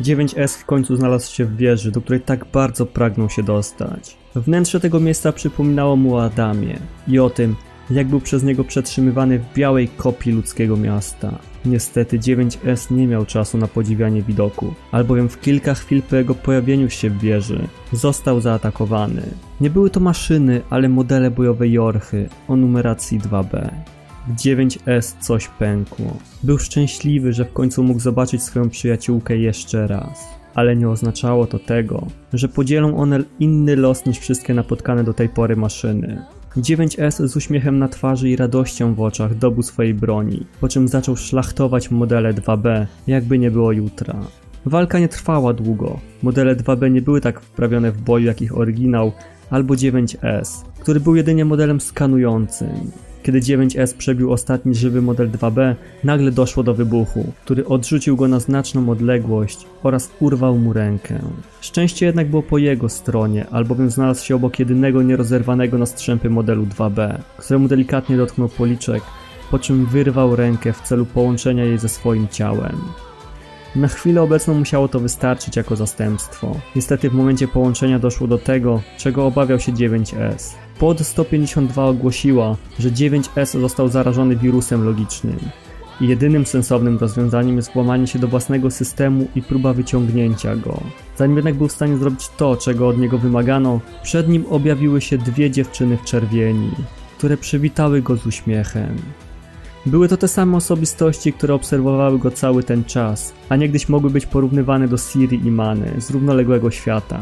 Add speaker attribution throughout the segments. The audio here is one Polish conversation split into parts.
Speaker 1: 9S w końcu znalazł się w wieży, do której tak bardzo pragnął się dostać. Wnętrze tego miejsca przypominało mu o Adamie i o tym, jak był przez niego przetrzymywany w białej kopii ludzkiego miasta. Niestety 9S nie miał czasu na podziwianie widoku, albowiem w kilka chwil po jego pojawieniu się w wieży został zaatakowany. Nie były to maszyny, ale modele bojowe Jorchy o numeracji 2B. W 9S coś pękło. Był szczęśliwy, że w końcu mógł zobaczyć swoją przyjaciółkę jeszcze raz. Ale nie oznaczało to tego, że podzielą one inny los niż wszystkie napotkane do tej pory maszyny. 9S z uśmiechem na twarzy i radością w oczach dobył swojej broni, po czym zaczął szlachtować modele 2B, jakby nie było jutra. Walka nie trwała długo. Modele 2B nie były tak wprawione w boju jak ich oryginał albo 9S, który był jedynie modelem skanującym. Kiedy 9S przebił ostatni żywy model 2B, nagle doszło do wybuchu, który odrzucił go na znaczną odległość oraz urwał mu rękę. Szczęście jednak było po jego stronie, albowiem znalazł się obok jedynego nierozerwanego na strzępy modelu 2B, któremu delikatnie dotknął policzek, po czym wyrwał rękę w celu połączenia jej ze swoim ciałem. Na chwilę obecną musiało to wystarczyć jako zastępstwo. Niestety w momencie połączenia doszło do tego, czego obawiał się 9S. Pod 152 ogłosiła, że 9S został zarażony wirusem logicznym. Jedynym sensownym rozwiązaniem jest włamanie się do własnego systemu i próba wyciągnięcia go. Zanim jednak był w stanie zrobić to, czego od niego wymagano, przed nim objawiły się dwie dziewczyny w czerwieni, które przywitały go z uśmiechem. Były to te same osobistości, które obserwowały go cały ten czas, a niegdyś mogły być porównywane do Siri i Many z równoległego świata.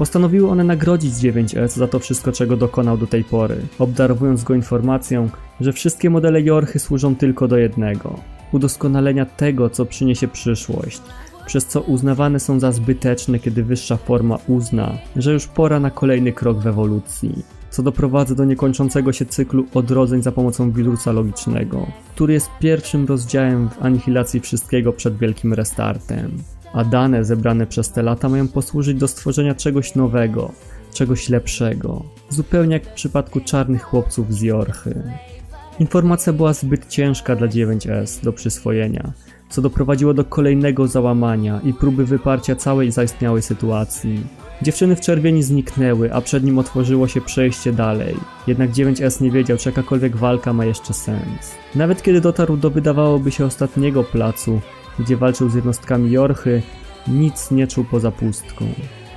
Speaker 1: Postanowiły one nagrodzić 9S za to wszystko, czego dokonał do tej pory, obdarowując go informacją, że wszystkie modele Jorchy służą tylko do jednego udoskonalenia tego, co przyniesie przyszłość, przez co uznawane są za zbyteczne, kiedy wyższa forma uzna, że już pora na kolejny krok w ewolucji co doprowadza do niekończącego się cyklu odrodzeń za pomocą wirusa logicznego, który jest pierwszym rozdziałem w anihilacji wszystkiego przed wielkim restartem. A dane zebrane przez te lata mają posłużyć do stworzenia czegoś nowego, czegoś lepszego, zupełnie jak w przypadku czarnych chłopców z Jorchy. Informacja była zbyt ciężka dla 9S do przyswojenia, co doprowadziło do kolejnego załamania i próby wyparcia całej zaistniałej sytuacji. Dziewczyny w czerwieni zniknęły, a przed nim otworzyło się przejście dalej. Jednak 9S nie wiedział, czy jakakolwiek walka ma jeszcze sens. Nawet kiedy dotarł do wydawałoby się ostatniego placu, gdzie walczył z jednostkami Jorchy, nic nie czuł poza pustką.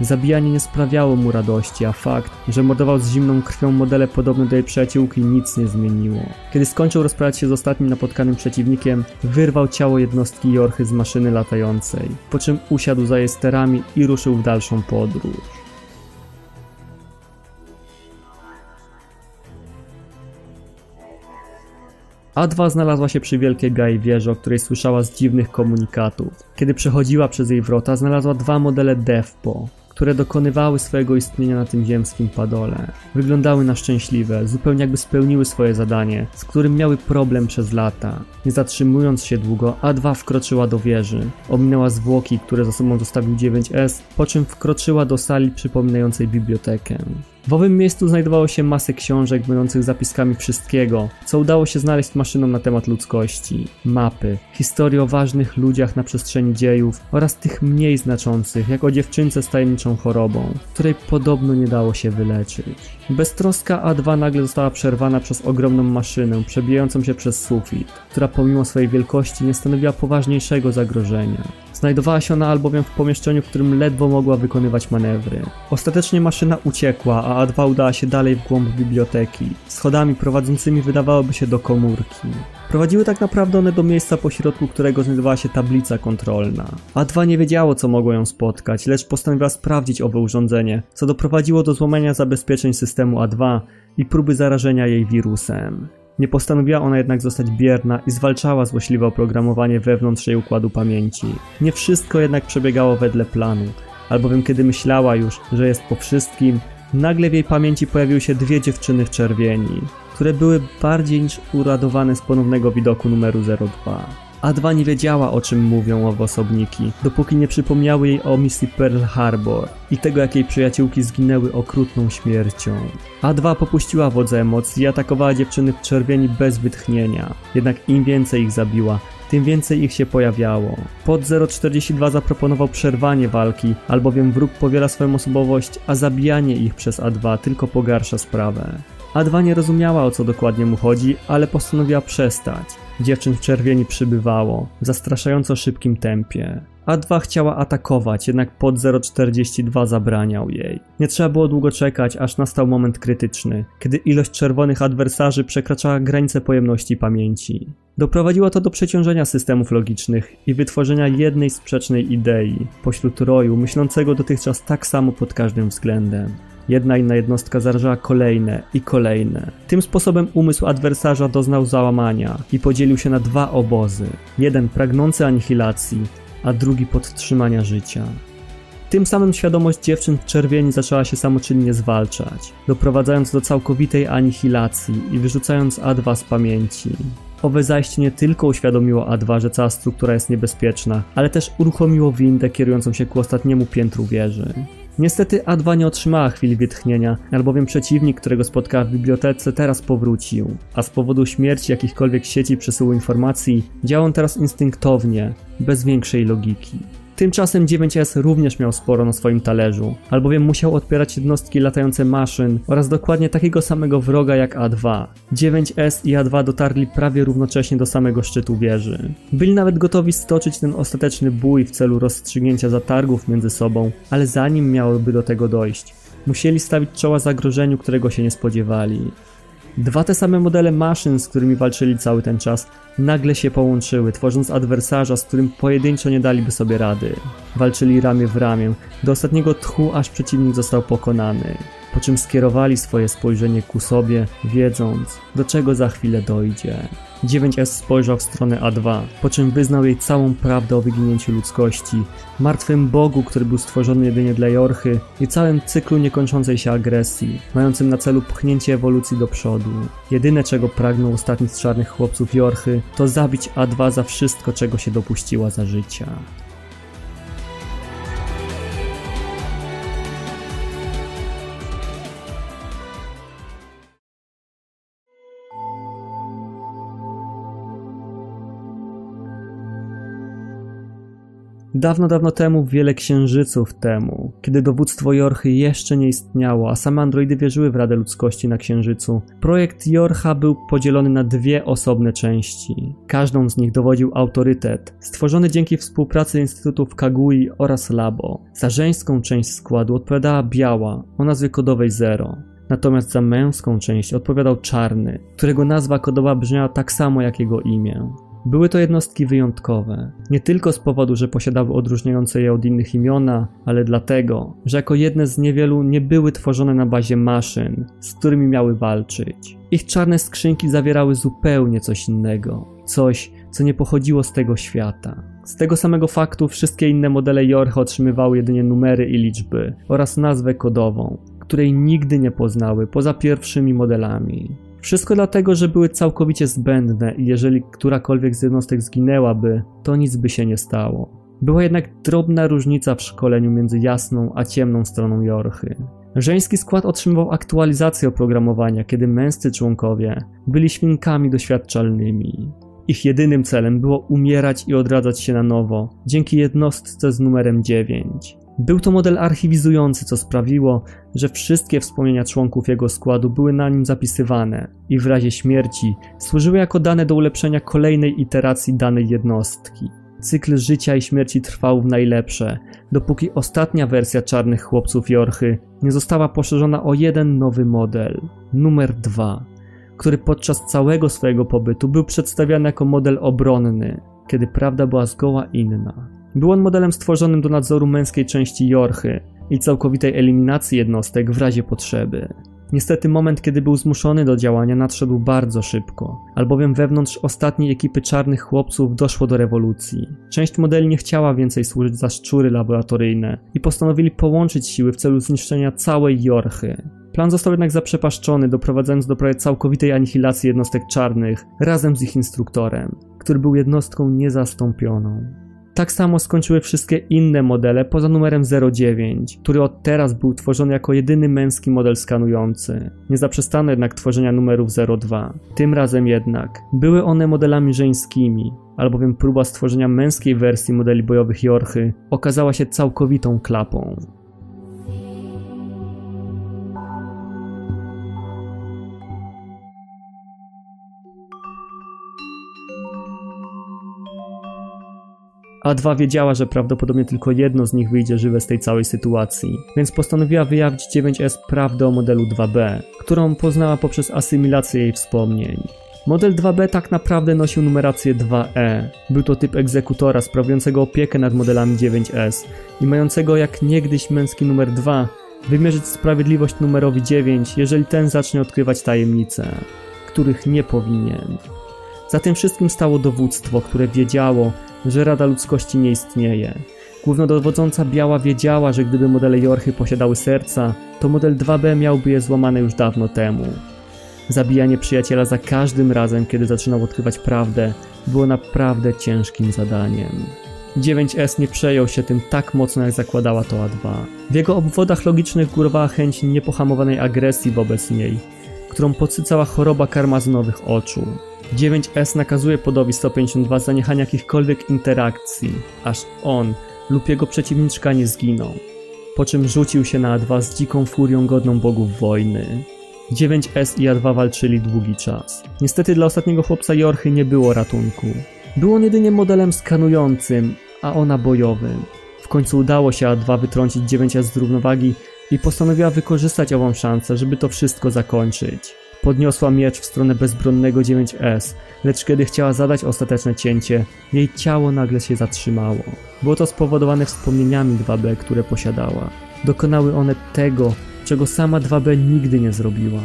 Speaker 1: Zabijanie nie sprawiało mu radości, a fakt, że mordował z zimną krwią modele podobne do jej przyjaciółki nic nie zmieniło. Kiedy skończył rozprawiać się z ostatnim napotkanym przeciwnikiem, wyrwał ciało jednostki Jorchy z maszyny latającej, po czym usiadł za jej sterami i ruszył w dalszą podróż. A2 znalazła się przy wielkiej gai wieży, o której słyszała z dziwnych komunikatów. Kiedy przechodziła przez jej wrota, znalazła dwa modele DEFPO, które dokonywały swojego istnienia na tym ziemskim padole. Wyglądały na szczęśliwe, zupełnie jakby spełniły swoje zadanie, z którym miały problem przez lata. Nie zatrzymując się długo, A2 wkroczyła do wieży. Ominęła zwłoki, które za sobą zostawił 9S, po czym wkroczyła do sali przypominającej bibliotekę. W owym miejscu znajdowało się masę książek będących zapiskami wszystkiego, co udało się znaleźć maszynom na temat ludzkości, mapy, historii o ważnych ludziach na przestrzeni dziejów oraz tych mniej znaczących, jak o dziewczynce z tajemniczą chorobą, której podobno nie dało się wyleczyć. Beztroska A2 nagle została przerwana przez ogromną maszynę przebijającą się przez sufit, która pomimo swojej wielkości nie stanowiła poważniejszego zagrożenia. Znajdowała się ona albowiem w pomieszczeniu, w którym ledwo mogła wykonywać manewry. Ostatecznie maszyna uciekła, a A2 udała się dalej w głąb biblioteki, schodami prowadzącymi wydawałoby się do komórki. Prowadziły tak naprawdę one do miejsca pośrodku którego znajdowała się tablica kontrolna. A2 nie wiedziało co mogło ją spotkać, lecz postanowiła sprawdzić owe urządzenie, co doprowadziło do złamania zabezpieczeń systemu A2 i próby zarażenia jej wirusem. Nie postanowiła ona jednak zostać bierna i zwalczała złośliwe oprogramowanie wewnątrz jej układu pamięci. Nie wszystko jednak przebiegało wedle planu, albowiem kiedy myślała już, że jest po wszystkim, nagle w jej pamięci pojawiły się dwie dziewczyny w czerwieni, które były bardziej niż uradowane z ponownego widoku numeru 02. A2 nie wiedziała o czym mówią owe osobniki, dopóki nie przypomniały jej o misji Pearl Harbor i tego jak jej przyjaciółki zginęły okrutną śmiercią. A2 popuściła wodze emocji i atakowała dziewczyny w czerwieni bez wytchnienia, jednak im więcej ich zabiła, tym więcej ich się pojawiało. Pod 042 zaproponował przerwanie walki, albowiem wróg powiela swoją osobowość, a zabijanie ich przez A2 tylko pogarsza sprawę. A2 nie rozumiała o co dokładnie mu chodzi, ale postanowiła przestać. Dziewczyn w czerwieni przybywało, w zastraszająco szybkim tempie. A2 chciała atakować, jednak pod 042 zabraniał jej. Nie trzeba było długo czekać, aż nastał moment krytyczny, kiedy ilość czerwonych adwersarzy przekraczała granice pojemności pamięci. Doprowadziło to do przeciążenia systemów logicznych i wytworzenia jednej sprzecznej idei pośród roju myślącego dotychczas tak samo pod każdym względem. Jedna inna jednostka zarażała kolejne i kolejne. Tym sposobem umysł adwersarza doznał załamania i podzielił się na dwa obozy. Jeden pragnący anihilacji, a drugi podtrzymania życia. Tym samym świadomość dziewczyn w czerwieni zaczęła się samoczynnie zwalczać, doprowadzając do całkowitej anihilacji i wyrzucając A2 z pamięci. Owe zajście nie tylko uświadomiło A2, że cała struktura jest niebezpieczna, ale też uruchomiło windę kierującą się ku ostatniemu piętru wieży. Niestety A2 nie otrzymała chwili wytchnienia, albowiem przeciwnik, którego spotkała w bibliotece, teraz powrócił, a z powodu śmierci jakichkolwiek sieci przesyłu informacji działał on teraz instynktownie, bez większej logiki. Tymczasem 9S również miał sporo na swoim talerzu, albowiem musiał odpierać jednostki latające maszyn oraz dokładnie takiego samego wroga jak A2. 9S i A2 dotarli prawie równocześnie do samego szczytu wieży. Byli nawet gotowi stoczyć ten ostateczny bój w celu rozstrzygnięcia zatargów między sobą, ale zanim miałoby do tego dojść, musieli stawić czoła zagrożeniu, którego się nie spodziewali. Dwa te same modele maszyn, z którymi walczyli cały ten czas, nagle się połączyły, tworząc adwersarza, z którym pojedynczo nie daliby sobie rady. Walczyli ramię w ramię, do ostatniego tchu, aż przeciwnik został pokonany. Po czym skierowali swoje spojrzenie ku sobie, wiedząc, do czego za chwilę dojdzie. 9S spojrzał w stronę A2, po czym wyznał jej całą prawdę o wyginięciu ludzkości, martwym Bogu, który był stworzony jedynie dla Jorchy i całym cyklu niekończącej się agresji, mającym na celu pchnięcie ewolucji do przodu. Jedyne czego pragnął ostatni z czarnych chłopców Jorchy, to zabić A2 za wszystko czego się dopuściła za życia. Dawno, dawno temu, wiele księżyców temu, kiedy dowództwo Jorchy jeszcze nie istniało, a same androidy wierzyły w Radę Ludzkości na Księżycu, projekt Jorcha był podzielony na dwie osobne części. Każdą z nich dowodził autorytet, stworzony dzięki współpracy Instytutów Kagui oraz Labo. Za żeńską część składu odpowiadała Biała, o nazwie kodowej Zero. Natomiast za męską część odpowiadał Czarny, którego nazwa kodowa brzmiała tak samo jak jego imię. Były to jednostki wyjątkowe, nie tylko z powodu, że posiadały odróżniające je od innych imiona, ale dlatego, że jako jedne z niewielu nie były tworzone na bazie maszyn, z którymi miały walczyć. Ich czarne skrzynki zawierały zupełnie coś innego, coś, co nie pochodziło z tego świata. Z tego samego faktu wszystkie inne modele Jorcha otrzymywały jedynie numery i liczby oraz nazwę kodową, której nigdy nie poznały poza pierwszymi modelami. Wszystko dlatego, że były całkowicie zbędne i jeżeli którakolwiek z jednostek zginęłaby, to nic by się nie stało. Była jednak drobna różnica w szkoleniu między jasną a ciemną stroną Jorchy. Żeński skład otrzymywał aktualizację oprogramowania, kiedy męscy członkowie byli świnkami doświadczalnymi. Ich jedynym celem było umierać i odradzać się na nowo, dzięki jednostce z numerem 9. Był to model archiwizujący, co sprawiło, że wszystkie wspomnienia członków jego składu były na nim zapisywane i w razie śmierci służyły jako dane do ulepszenia kolejnej iteracji danej jednostki. Cykl życia i śmierci trwał w najlepsze, dopóki ostatnia wersja czarnych chłopców Jorchy nie została poszerzona o jeden nowy model, numer 2, który podczas całego swojego pobytu był przedstawiany jako model obronny, kiedy prawda była zgoła inna. Był on modelem stworzonym do nadzoru męskiej części Jorchy i całkowitej eliminacji jednostek w razie potrzeby. Niestety moment, kiedy był zmuszony do działania nadszedł bardzo szybko, albowiem wewnątrz ostatniej ekipy czarnych chłopców doszło do rewolucji. Część modeli nie chciała więcej służyć za szczury laboratoryjne i postanowili połączyć siły w celu zniszczenia całej Jorchy. Plan został jednak zaprzepaszczony, doprowadzając do prawie całkowitej anihilacji jednostek czarnych razem z ich instruktorem, który był jednostką niezastąpioną. Tak samo skończyły wszystkie inne modele poza numerem 09, który od teraz był tworzony jako jedyny męski model skanujący. Nie zaprzestano jednak tworzenia numerów 02. Tym razem jednak były one modelami żeńskimi, albowiem próba stworzenia męskiej wersji modeli bojowych Jorchy okazała się całkowitą klapą. A2 wiedziała, że prawdopodobnie tylko jedno z nich wyjdzie żywe z tej całej sytuacji, więc postanowiła wyjawić 9S prawdę o modelu 2B, którą poznała poprzez asymilację jej wspomnień. Model 2B tak naprawdę nosił numerację 2E. Był to typ egzekutora sprawującego opiekę nad modelami 9S i mającego jak niegdyś męski numer 2 wymierzyć sprawiedliwość numerowi 9, jeżeli ten zacznie odkrywać tajemnice, których nie powinien. Za tym wszystkim stało dowództwo, które wiedziało, że Rada Ludzkości nie istnieje. Głównodowodząca Biała wiedziała, że gdyby modele Jorchy posiadały serca, to model 2B miałby je złamane już dawno temu. Zabijanie przyjaciela za każdym razem, kiedy zaczynał odkrywać prawdę, było naprawdę ciężkim zadaniem. 9S nie przejął się tym tak mocno, jak zakładała to A2. W jego obwodach logicznych górowała chęć niepohamowanej agresji wobec niej, którą podsycała choroba karmazynowych oczu. 9S nakazuje podowi 152 zaniechania jakichkolwiek interakcji, aż on lub jego przeciwniczka nie zginą. Po czym rzucił się na A2 z dziką furią godną bogów wojny. 9S i A2 walczyli długi czas. Niestety dla ostatniego chłopca Jorchy nie było ratunku. Był on jedynie modelem skanującym, a ona bojowym. W końcu udało się A2 wytrącić 9S z równowagi i postanowiła wykorzystać ową szansę, żeby to wszystko zakończyć. Podniosła miecz w stronę bezbronnego 9S, lecz kiedy chciała zadać ostateczne cięcie, jej ciało nagle się zatrzymało. Było to spowodowane wspomnieniami 2B, które posiadała. Dokonały one tego, czego sama 2B nigdy nie zrobiła.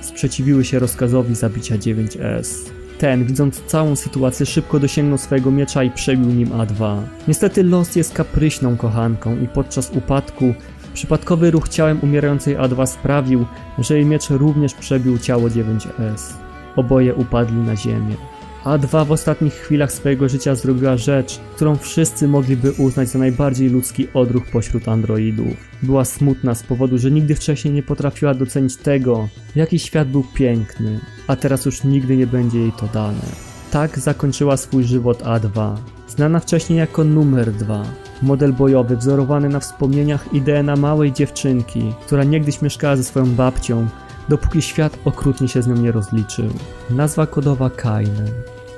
Speaker 1: Sprzeciwiły się rozkazowi zabicia 9S. Ten, widząc całą sytuację, szybko dosięgnął swojego miecza i przebił nim A2. Niestety los jest kapryśną kochanką i podczas upadku Przypadkowy ruch ciałem umierającej A2 sprawił, że jej miecz również przebił ciało 9S. Oboje upadli na ziemię. A2 w ostatnich chwilach swojego życia zrobiła rzecz, którą wszyscy mogliby uznać za najbardziej ludzki odruch pośród androidów. Była smutna z powodu, że nigdy wcześniej nie potrafiła docenić tego, jaki świat był piękny, a teraz już nigdy nie będzie jej to dane. Tak zakończyła swój żywot A2, znana wcześniej jako numer 2. Model bojowy wzorowany na wspomnieniach i DNA małej dziewczynki, która niegdyś mieszkała ze swoją babcią, dopóki świat okrutnie się z nią nie rozliczył. Nazwa kodowa Kainen.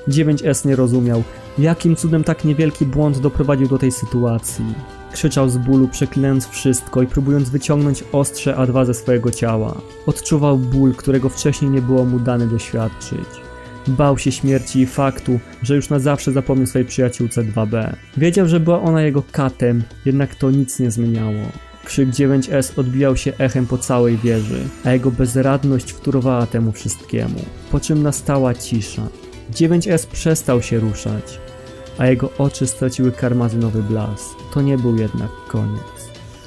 Speaker 1: 9S nie rozumiał, jakim cudem tak niewielki błąd doprowadził do tej sytuacji. Krzyczał z bólu, przeklinając wszystko i próbując wyciągnąć ostrze A2 ze swojego ciała. Odczuwał ból, którego wcześniej nie było mu dane doświadczyć. Bał się śmierci i faktu, że już na zawsze zapomniał swojej przyjaciółce 2B. Wiedział, że była ona jego katem, jednak to nic nie zmieniało. Krzyk 9S odbijał się echem po całej wieży, a jego bezradność wtórowała temu wszystkiemu. Po czym nastała cisza. 9S przestał się ruszać, a jego oczy straciły karmazynowy blask. To nie był jednak koniec.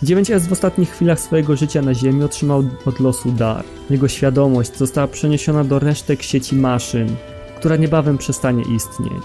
Speaker 1: 9S w ostatnich chwilach swojego życia na Ziemi otrzymał od losu dar. Jego świadomość została przeniesiona do resztek sieci maszyn, która niebawem przestanie istnieć.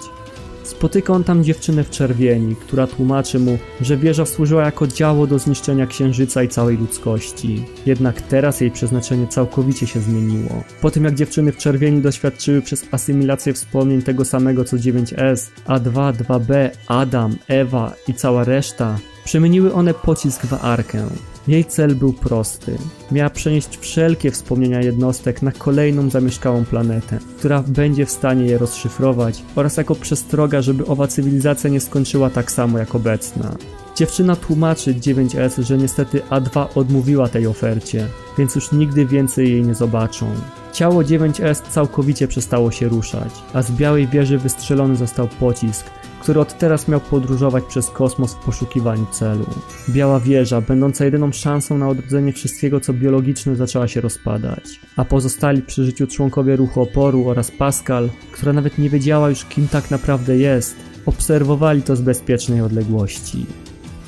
Speaker 1: Spotyka on tam dziewczynę w czerwieni, która tłumaczy mu, że wieża służyła jako działo do zniszczenia księżyca i całej ludzkości. Jednak teraz jej przeznaczenie całkowicie się zmieniło. Po tym jak dziewczyny w czerwieni doświadczyły przez asymilację wspomnień tego samego co 9S, A2, 2B, Adam, Ewa i cała reszta, Przemieniły one pocisk w arkę. Jej cel był prosty. Miała przenieść wszelkie wspomnienia jednostek na kolejną zamieszkałą planetę, która będzie w stanie je rozszyfrować oraz jako przestroga, żeby owa cywilizacja nie skończyła tak samo jak obecna. Dziewczyna tłumaczy 9S, że niestety A2 odmówiła tej ofercie, więc już nigdy więcej jej nie zobaczą. Ciało 9S całkowicie przestało się ruszać, a z białej wieży wystrzelony został pocisk, który od teraz miał podróżować przez kosmos w poszukiwaniu celu. Biała wieża, będąca jedyną szansą na odrodzenie wszystkiego, co biologiczne, zaczęła się rozpadać. A pozostali przy życiu członkowie ruchu oporu oraz Pascal, która nawet nie wiedziała już kim tak naprawdę jest, obserwowali to z bezpiecznej odległości.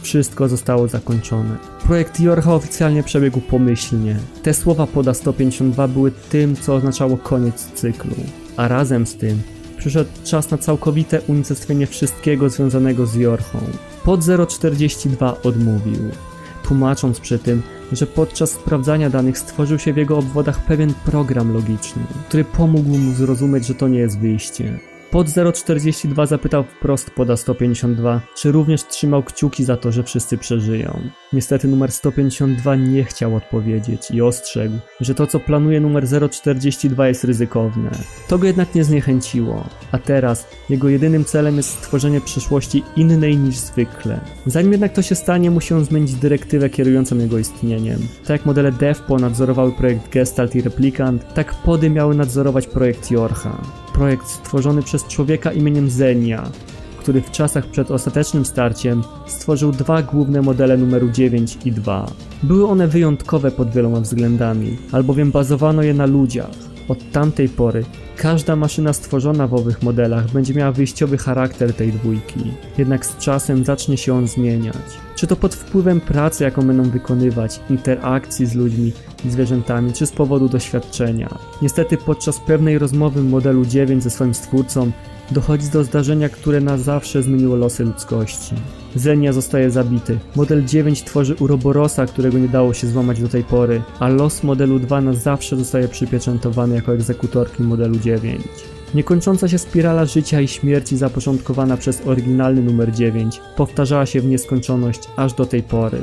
Speaker 1: Wszystko zostało zakończone. Projekt Jorha oficjalnie przebiegł pomyślnie. Te słowa poda 152 były tym, co oznaczało koniec cyklu. A razem z tym Przyszedł czas na całkowite unicestwienie wszystkiego związanego z Jorchą. Pod 042 odmówił, tłumacząc przy tym, że podczas sprawdzania danych stworzył się w jego obwodach pewien program logiczny, który pomógł mu zrozumieć, że to nie jest wyjście. Pod 042 zapytał wprost poda 152, czy również trzymał kciuki za to, że wszyscy przeżyją. Niestety numer 152 nie chciał odpowiedzieć i ostrzegł, że to co planuje numer 042 jest ryzykowne. To go jednak nie zniechęciło, a teraz jego jedynym celem jest stworzenie przyszłości innej niż zwykle. Zanim jednak to się stanie, musi on zmienić dyrektywę kierującą jego istnieniem. Tak jak modele DEFPO nadzorowały projekt Gestalt i Replikant, tak pody miały nadzorować projekt Jorcha projekt stworzony przez człowieka imieniem Zenia, który w czasach przed ostatecznym starciem stworzył dwa główne modele numeru 9 i 2. Były one wyjątkowe pod wieloma względami, albowiem bazowano je na ludziach. Od tamtej pory każda maszyna stworzona w owych modelach będzie miała wyjściowy charakter tej dwójki, jednak z czasem zacznie się on zmieniać. Czy to pod wpływem pracy, jaką będą wykonywać, interakcji z ludźmi i zwierzętami, czy z powodu doświadczenia. Niestety podczas pewnej rozmowy modelu 9 ze swoim stwórcą dochodzi do zdarzenia, które na zawsze zmieniło losy ludzkości. Zenia zostaje zabity. Model 9 tworzy Uroborosa, którego nie dało się złamać do tej pory, a los modelu 2 na zawsze zostaje przypieczętowany jako egzekutorki modelu 9. Niekończąca się spirala życia i śmierci zapoczątkowana przez oryginalny numer 9 powtarzała się w nieskończoność aż do tej pory.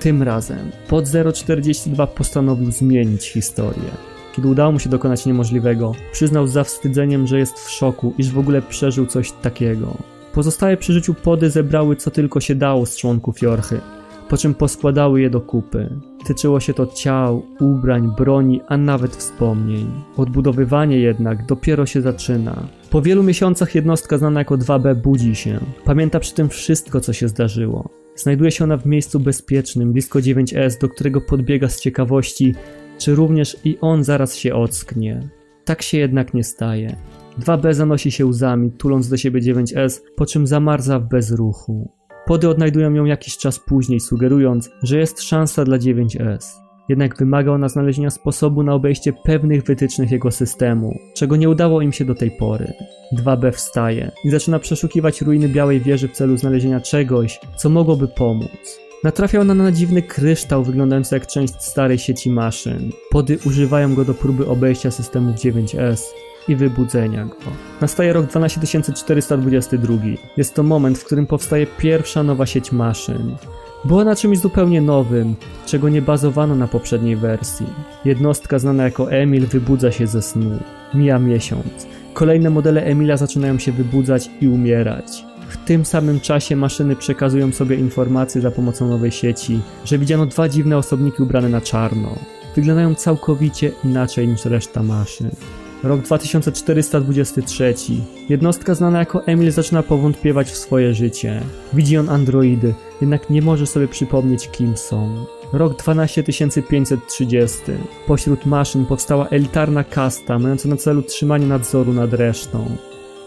Speaker 1: Tym razem pod 042 postanowił zmienić historię. Kiedy udało mu się dokonać niemożliwego, przyznał z zawstydzeniem, że jest w szoku, iż w ogóle przeżył coś takiego. Pozostałe przy życiu pody zebrały co tylko się dało z członków Jorchy, po czym poskładały je do kupy. Tyczyło się to ciał, ubrań, broni, a nawet wspomnień. Odbudowywanie jednak dopiero się zaczyna. Po wielu miesiącach jednostka znana jako 2B budzi się. Pamięta przy tym wszystko, co się zdarzyło. Znajduje się ona w miejscu bezpiecznym, blisko 9S, do którego podbiega z ciekawości, czy również i on zaraz się ocknie. Tak się jednak nie staje. 2B zanosi się łzami, tuląc do siebie 9S, po czym zamarza w bezruchu. Pody odnajdują ją jakiś czas później, sugerując, że jest szansa dla 9S. Jednak wymaga ona znalezienia sposobu na obejście pewnych wytycznych jego systemu, czego nie udało im się do tej pory. 2B wstaje i zaczyna przeszukiwać ruiny Białej Wieży w celu znalezienia czegoś, co mogłoby pomóc. Natrafia ona na dziwny kryształ wyglądający jak część starej sieci maszyn. Pody używają go do próby obejścia systemu 9S i wybudzenia go. Nastaje rok 12422. Jest to moment, w którym powstaje pierwsza nowa sieć maszyn. Była na czymś zupełnie nowym, czego nie bazowano na poprzedniej wersji. Jednostka znana jako Emil wybudza się ze snu. Mija miesiąc. Kolejne modele Emila zaczynają się wybudzać i umierać. W tym samym czasie maszyny przekazują sobie informacje za pomocą nowej sieci, że widziano dwa dziwne osobniki ubrane na czarno. Wyglądają całkowicie inaczej niż reszta maszyn. Rok 2423. Jednostka znana jako Emil zaczyna powątpiewać w swoje życie. Widzi on androidy, jednak nie może sobie przypomnieć kim są. Rok 12530. Pośród maszyn powstała elitarna kasta, mająca na celu trzymanie nadzoru nad resztą.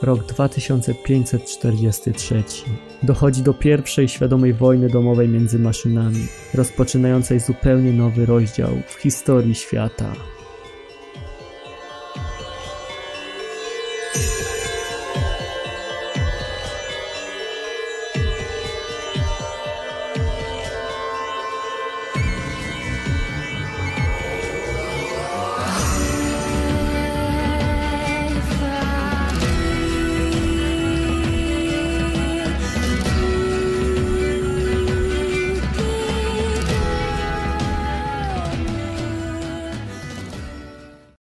Speaker 1: Rok 2543. Dochodzi do pierwszej świadomej wojny domowej między maszynami, rozpoczynającej zupełnie nowy rozdział w historii świata.